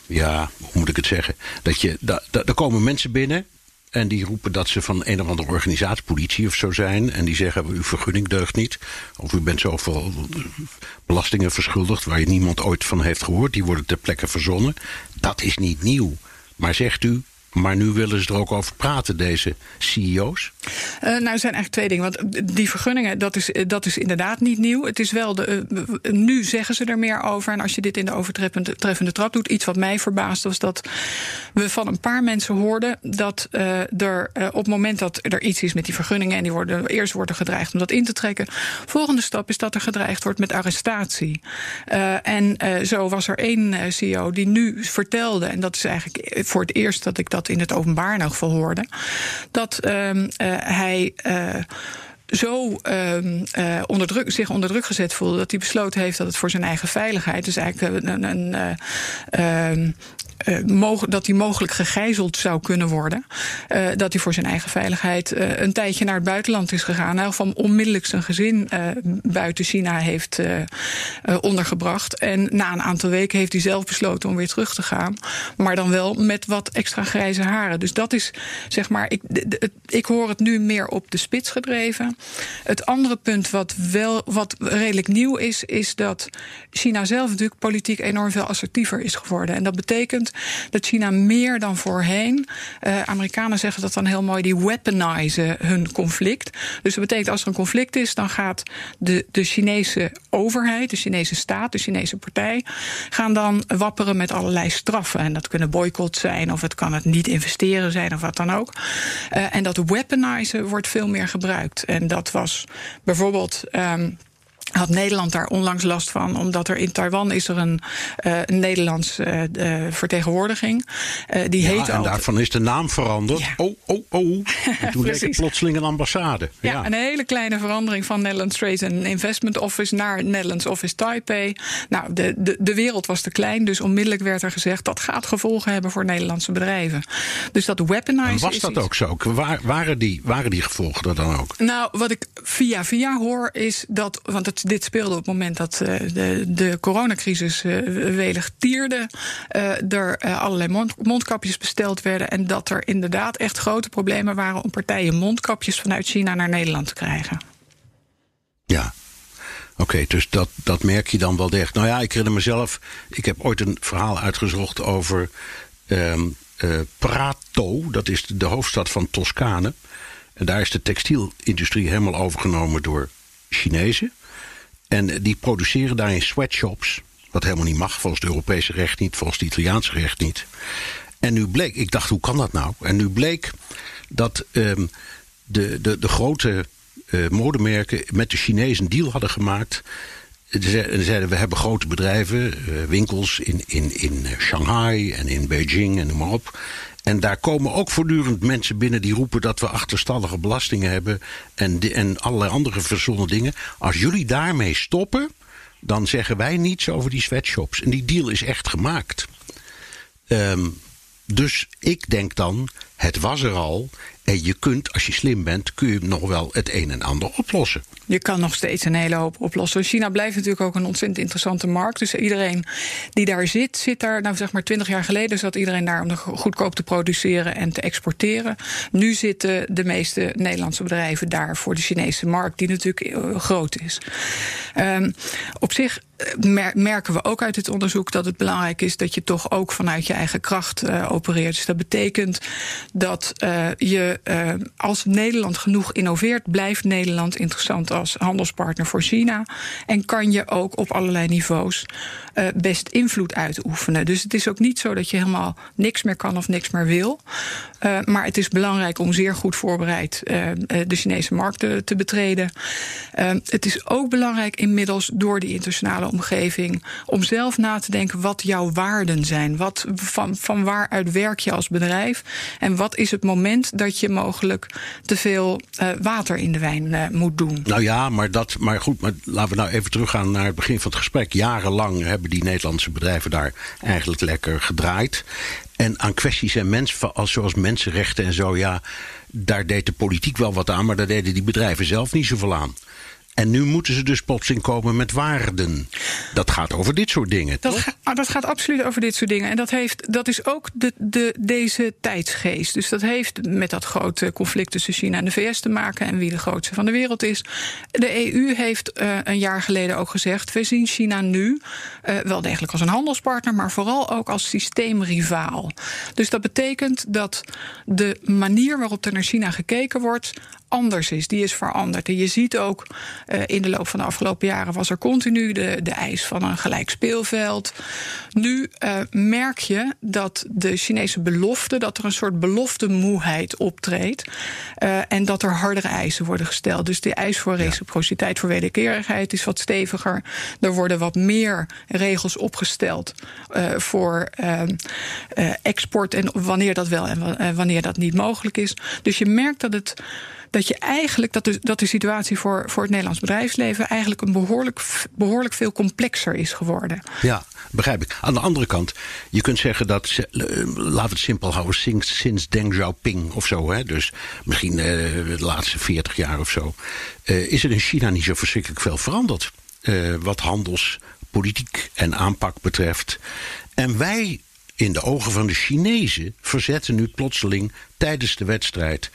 ja, hoe moet ik het zeggen? Dat je, da, da, er komen mensen binnen en die roepen dat ze van een of andere organisatie, politie of zo zijn. En die zeggen, uw vergunning deugt niet. Of u bent zoveel belastingen verschuldigd waar je niemand ooit van heeft gehoord. Die worden ter plekke verzonnen. Dat is niet nieuw. Maar zegt u, maar nu willen ze er ook over praten, deze CEO's? Uh, nou, er zijn eigenlijk twee dingen. Want die vergunningen, dat is, dat is inderdaad niet nieuw. Het is wel de, nu zeggen ze er meer over. En als je dit in de overtreffende trap doet, iets wat mij verbaast, was dat we van een paar mensen hoorden dat er op het moment dat er iets is met die vergunningen en die worden eerst wordt er gedreigd om dat in te trekken. Volgende stap is dat er gedreigd wordt met arrestatie. en zo was er één CEO die nu vertelde, en dat is eigenlijk voor het eerst dat ik dat in het openbaar in elk geval hoorde, dat uh, hij. Zo um, uh, onder druk, zich onder druk gezet voelde dat hij besloten heeft dat het voor zijn eigen veiligheid, dus eigenlijk een, een, een uh, dat hij mogelijk gegijzeld zou kunnen worden. Dat hij voor zijn eigen veiligheid een tijdje naar het buitenland is gegaan. Hij van onmiddellijk zijn gezin buiten China heeft ondergebracht. En na een aantal weken heeft hij zelf besloten om weer terug te gaan. Maar dan wel met wat extra grijze haren. Dus dat is, zeg maar, ik, ik hoor het nu meer op de spits gedreven. Het andere punt wat wel wat redelijk nieuw is, is dat China zelf natuurlijk politiek enorm veel assertiever is geworden. En dat betekent dat China meer dan voorheen, uh, Amerikanen zeggen dat dan heel mooi, die weaponizen hun conflict. Dus dat betekent als er een conflict is, dan gaat de, de Chinese overheid, de Chinese staat, de Chinese partij, gaan dan wapperen met allerlei straffen. En dat kunnen boycotts zijn, of het kan het niet investeren zijn, of wat dan ook. Uh, en dat weaponizen wordt veel meer gebruikt. Dat was bijvoorbeeld. Um, had Nederland daar onlangs last van, omdat er in Taiwan is er een, uh, een Nederlands uh, vertegenwoordiging. Uh, die ja, heet en daarvan is de naam veranderd. Ja. Oh, oh, oh. (laughs) En toen leek het plotseling een ambassade. Ja, ja, een hele kleine verandering van Netherlands Trade and Investment Office naar Netherlands Office Taipei. Nou, de, de, de wereld was te klein, dus onmiddellijk werd er gezegd dat gaat gevolgen hebben voor Nederlandse bedrijven. Dus dat weaponize. En was dat ook zo? Waar, waren, die, waren die gevolgen er dan ook? Nou, wat ik via via hoor is dat, want het dit speelde op het moment dat uh, de, de coronacrisis uh, welig tierde. Uh, er allerlei mond, mondkapjes besteld werden. En dat er inderdaad echt grote problemen waren om partijen mondkapjes vanuit China naar Nederland te krijgen. Ja. Oké, dus dat, dat merk je dan wel echt. Nou ja, ik herinner mezelf. Ik heb ooit een verhaal uitgezocht over um, Prato. Dat is de hoofdstad van Toscane. En daar is de textielindustrie helemaal overgenomen door Chinezen. En die produceren daar in sweatshops. Wat helemaal niet mag, volgens het Europese recht niet, volgens het Italiaanse recht niet. En nu bleek, ik dacht, hoe kan dat nou? En nu bleek dat um, de, de, de grote uh, modemerken met de Chinezen deal hadden gemaakt. Ze zeiden, we hebben grote bedrijven, uh, winkels in, in, in Shanghai en in Beijing en noem maar op. En daar komen ook voortdurend mensen binnen die roepen dat we achterstallige belastingen hebben en, de, en allerlei andere verzonnen dingen. Als jullie daarmee stoppen, dan zeggen wij niets over die sweatshops. En die deal is echt gemaakt. Um, dus ik denk dan, het was er al. En je kunt, als je slim bent, kun je nog wel het een en ander oplossen. Je kan nog steeds een hele hoop oplossen. China blijft natuurlijk ook een ontzettend interessante markt. Dus iedereen die daar zit, zit daar, nou zeg maar twintig jaar geleden zat iedereen daar om goedkoop te produceren en te exporteren. Nu zitten de meeste Nederlandse bedrijven daar voor de Chinese markt, die natuurlijk uh, groot is. Um, op zich merken we ook uit dit onderzoek dat het belangrijk is dat je toch ook vanuit je eigen kracht uh, opereert. Dus dat betekent dat uh, je als Nederland genoeg innoveert, blijft Nederland interessant als handelspartner voor China. En kan je ook op allerlei niveaus best invloed uitoefenen. Dus het is ook niet zo dat je helemaal niks meer kan of niks meer wil. Maar het is belangrijk om zeer goed voorbereid de Chinese markt te, te betreden. het is ook belangrijk inmiddels door die internationale omgeving om zelf na te denken wat jouw waarden zijn. Wat, van, van waaruit werk je als bedrijf? En wat is het moment dat je mogelijk te veel water in de wijn moet doen? Nou ja, maar, dat, maar goed, maar laten we nou even teruggaan naar het begin van het gesprek. Jarenlang hebben die Nederlandse bedrijven daar eigenlijk lekker gedraaid. En aan kwesties en mens, zoals mensenrechten en zo, ja, daar deed de politiek wel wat aan, maar daar deden die bedrijven zelf niet zoveel aan. En nu moeten ze dus plotseling komen met waarden. Dat gaat over dit soort dingen. Dat, ga, dat gaat absoluut over dit soort dingen. En dat, heeft, dat is ook de, de, deze tijdsgeest. Dus dat heeft met dat grote conflict tussen China en de VS te maken. En wie de grootste van de wereld is. De EU heeft uh, een jaar geleden ook gezegd. We zien China nu uh, wel degelijk als een handelspartner. Maar vooral ook als systeemrivaal. Dus dat betekent dat de manier waarop er naar China gekeken wordt anders is. Die is veranderd. En je ziet ook uh, in de loop van de afgelopen jaren was er continu de, de eis van een gelijk speelveld. Nu uh, merk je dat de Chinese belofte, dat er een soort beloftemoeheid optreedt. Uh, en dat er hardere eisen worden gesteld. Dus de eis voor reciprociteit, voor wederkerigheid is wat steviger. Er worden wat meer regels opgesteld voor export en wanneer dat wel en wanneer dat niet mogelijk is. Dus je merkt dat het dat je eigenlijk dat de, dat de situatie voor, voor het Nederlands bedrijfsleven eigenlijk een behoorlijk, behoorlijk veel complexer is geworden. Ja, begrijp ik. Aan de andere kant, je kunt zeggen dat, eh, laten we het simpel houden, sinds, Deng Xiaoping of zo, hè, dus misschien uh, de laatste 40 jaar of zo, uh, is er in China niet zo verschrikkelijk veel veranderd. Uh, wat handelspolitiek en aanpak betreft. En wij in de ogen van de Chinezen verzetten nu plotseling tijdens de wedstrijd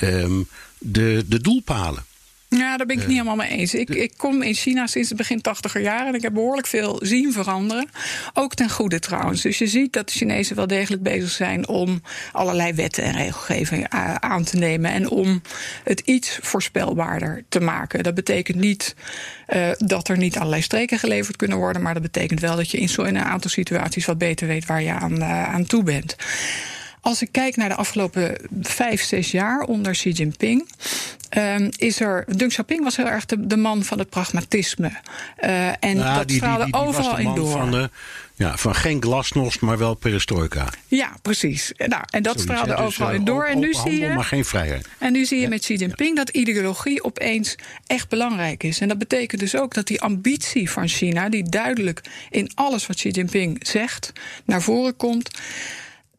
um, de, de doelpalen. Ja, daar ben ik het niet helemaal mee eens. Ik, ik kom in China sinds het begin tachtiger jaren en ik heb behoorlijk veel zien veranderen. Ook ten goede trouwens. Dus je ziet dat de Chinezen wel degelijk bezig zijn om allerlei wetten en regelgeving aan te nemen en om het iets voorspelbaarder te maken. Dat betekent niet uh, dat er niet allerlei streken geleverd kunnen worden, maar dat betekent wel dat je in, zo, in een aantal situaties wat beter weet waar je aan, uh, aan toe bent. Als ik kijk naar de afgelopen vijf, zes jaar onder Xi Jinping. Um, is er. Deng Xiaoping was heel erg de, de man van het pragmatisme. Uh, en dat die, straalde die, die, die overal was de man in door. Van, de, ja, van geen glasnost, maar wel perestroika. Ja, precies. Nou, en dat Zoiets, straalde? Dus, overal uh, in door. En nu zie je. maar geen vrijheid. En nu zie je met Xi Jinping dat ideologie opeens echt belangrijk is. En dat betekent dus ook dat die ambitie van China, die duidelijk in alles wat Xi Jinping zegt, naar voren komt.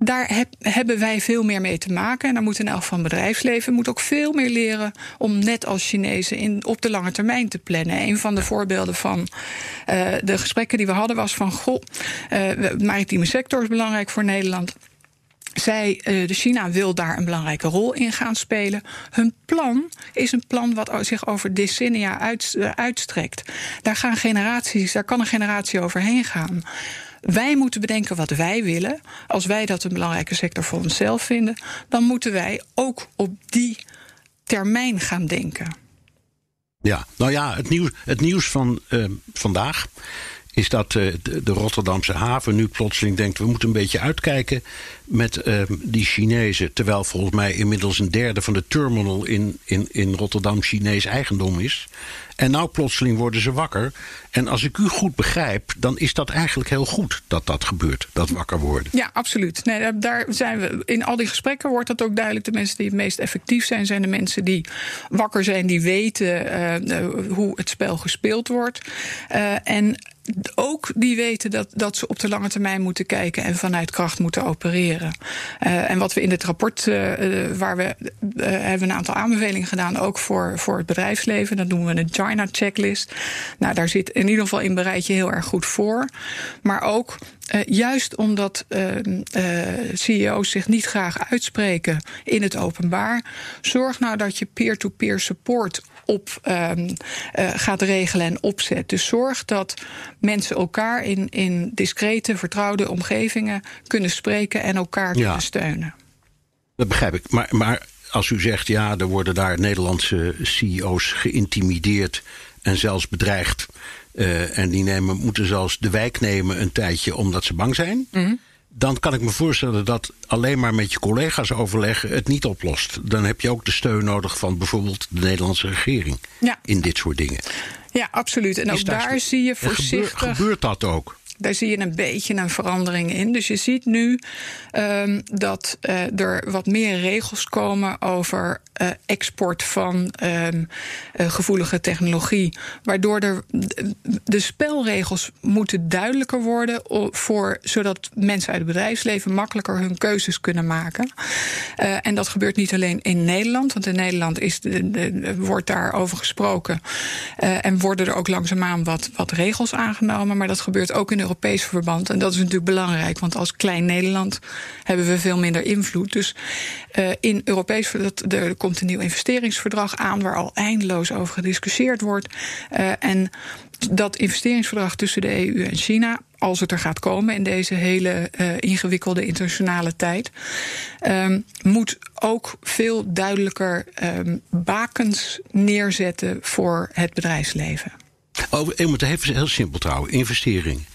Daar heb, hebben wij veel meer mee te maken. En daar moet in elk van bedrijfsleven moet ook veel meer leren om net als Chinezen in, op de lange termijn te plannen. Een van de voorbeelden van uh, de gesprekken die we hadden was van goh, uh, de maritieme sector is belangrijk voor Nederland. Zij, uh, de China wil daar een belangrijke rol in gaan spelen. Hun plan is een plan wat zich over decennia uit, uitstrekt. Daar gaan generaties, daar kan een generatie overheen gaan. Wij moeten bedenken wat wij willen. Als wij dat een belangrijke sector voor onszelf vinden, dan moeten wij ook op die termijn gaan denken. Ja, nou ja, het nieuws, het nieuws van uh, vandaag is dat uh, de, Rotterdamse haven nu plotseling denkt... we moeten een beetje uitkijken met uh, die Chinezen... terwijl volgens mij inmiddels een derde van de terminal in, in, in Rotterdam Chinees eigendom is. En nou plotseling worden ze wakker. En als ik u goed begrijp, dan is dat eigenlijk heel goed dat dat gebeurt, dat wakker worden. Ja, absoluut. Nee, daar zijn we, in al die gesprekken wordt dat ook duidelijk. De mensen die het meest effectief zijn, zijn de mensen die wakker zijn, die weten uh, hoe het spel gespeeld wordt. Uh, en ook die weten dat, dat ze op de lange termijn moeten kijken en vanuit kracht moeten opereren. En wat we in het rapport, uh, waar we uh, hebben een aantal aanbevelingen gedaan, ook voor, voor het bedrijfsleven. Dat noemen we een China checklist. Nou, daar zit in ieder geval in bereid je heel erg goed voor. Maar ook uh, juist omdat uh, uh, CEO's zich niet graag uitspreken in het openbaar, zorg nou dat je peer-to-peer -peer support op um, gaat regelen en opzet. Dus zorg dat mensen elkaar in, in discrete, vertrouwde omgevingen kunnen spreken en elkaar Ja. kunnen steunen. Dat begrijp ik. Maar, maar als u zegt, ja, er worden daar Nederlandse CEO's geïntimideerd en zelfs bedreigd. Uh, en die nemen, moeten zelfs de wijk nemen een tijdje omdat ze bang zijn. Mm. Dan kan ik me voorstellen dat alleen maar met je collega's overleggen het niet oplost. Dan heb je ook de steun nodig van bijvoorbeeld de Nederlandse regering Ja. in dit soort dingen. Ja, absoluut. En ook daar zie je voorzichtig. gebeurt dat ook? Daar zie je een beetje een verandering in. Dus je ziet nu um, dat uh, er wat meer regels komen over uh, export van um, uh, gevoelige technologie. Waardoor er de spelregels moeten duidelijker worden. Voor, zodat mensen uit het bedrijfsleven makkelijker hun keuzes kunnen maken. en dat gebeurt niet alleen in Nederland. Want in Nederland is de, de, wordt daarover gesproken. en worden er ook langzaamaan wat, wat regels aangenomen. Maar dat gebeurt ook in Europees verband. En dat is natuurlijk belangrijk, want als klein Nederland hebben we veel minder invloed. Dus uh, in Europees dat, er komt een nieuw investeringsverdrag aan waar al eindeloos over gediscussieerd wordt. Uh, en dat investeringsverdrag tussen de EU en China, als het er gaat komen in deze hele uh, ingewikkelde internationale tijd, um, moet ook veel duidelijker um, bakens neerzetten voor het bedrijfsleven. Oh, ik moet even heel simpel trouwen. Investering.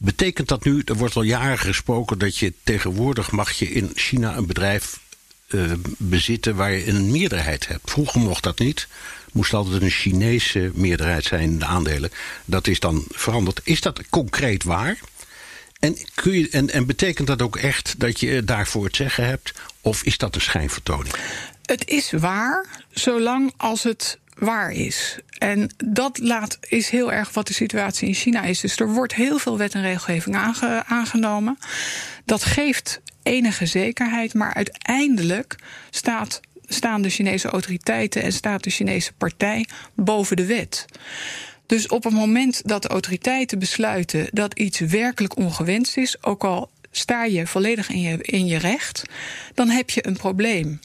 Betekent dat nu, er wordt al jaren gesproken dat je tegenwoordig mag je in China een bedrijf uh, bezitten waar je een meerderheid hebt. Vroeger mocht dat niet. Moest altijd een Chinese meerderheid zijn in de aandelen. Dat is dan veranderd. Is dat concreet waar? En, kun je, en, en betekent dat ook echt dat je daarvoor het zeggen hebt? Of is dat een schijnvertoning? Het is waar, zolang als het waar is. En dat laat, is heel erg wat de situatie in China is. Dus er wordt heel veel wet en regelgeving aange, aangenomen. Dat geeft enige zekerheid, maar uiteindelijk staat, staan de Chinese autoriteiten en staat de Chinese partij boven de wet. Dus op het moment dat de autoriteiten besluiten dat iets werkelijk ongewenst is, ook al sta je volledig in je, in je recht, dan heb je een probleem.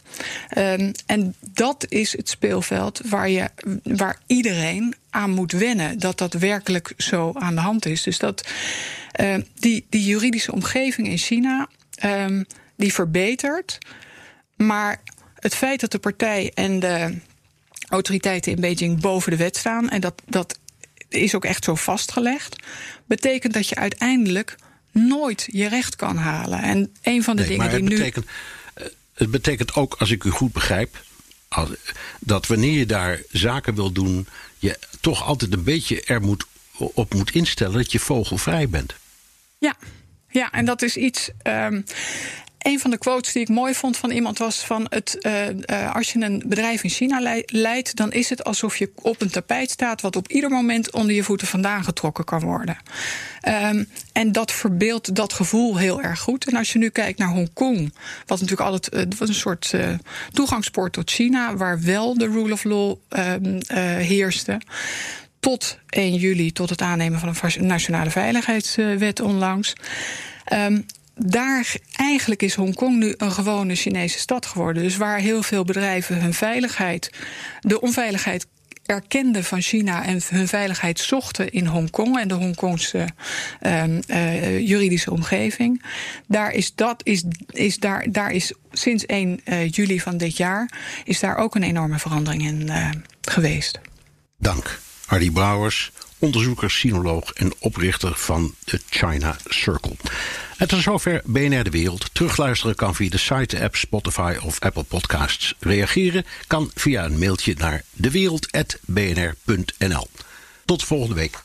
Um, en dat is het speelveld waar, je, waar iedereen aan moet wennen. Dat dat werkelijk zo aan de hand is. Dus dat uh, die, die juridische omgeving in China, um, die verbetert. Maar het feit dat de partij en de autoriteiten in Beijing boven de wet staan, en dat, dat is ook echt zo vastgelegd, betekent dat je uiteindelijk nooit je recht kan halen. En een van de nee, dingen maar die het nu. betekent, eh, Het betekent ook, als ik u goed begrijp, als- dat wanneer je daar zaken wil doen, je toch altijd een beetje er moet, op moet instellen dat je vogelvrij bent. Ja, ja en dat is iets. ehm een van de quotes die ik mooi vond van iemand was van het, eh, eh, als je een bedrijf in China lei- leidt, dan is het alsof je op een tapijt staat wat op ieder moment onder je voeten vandaan getrokken kan worden. Ehm, en dat verbeeldt dat gevoel heel erg goed. En als je nu kijkt naar Hongkong, wat natuurlijk altijd wat een soort toegangspoort tot China, waar wel de rule of law ehm, eh, heerste tot 1 juli, tot het aannemen van een nationale veiligheidswet onlangs. Ehm, daar eigenlijk is Hongkong nu een gewone Chinese stad geworden. Dus waar heel veel bedrijven hun veiligheid, de onveiligheid erkenden van China en hun veiligheid zochten in Hongkong en de Hongkongse ehm, eh, juridische omgeving. Daar is dat is, is daar, daar is sinds 1 eh, juli van dit jaar is daar ook een enorme verandering in eh, geweest. Dank. Hardy Brouwers, onderzoeker, sinoloog en oprichter van de China Circle. En tot zover BNR De Wereld. Terugluisteren kan via de site, app, Spotify of Apple Podcasts. Reageren kan via een mailtje naar dewereld.bnr.nl. Tot volgende week.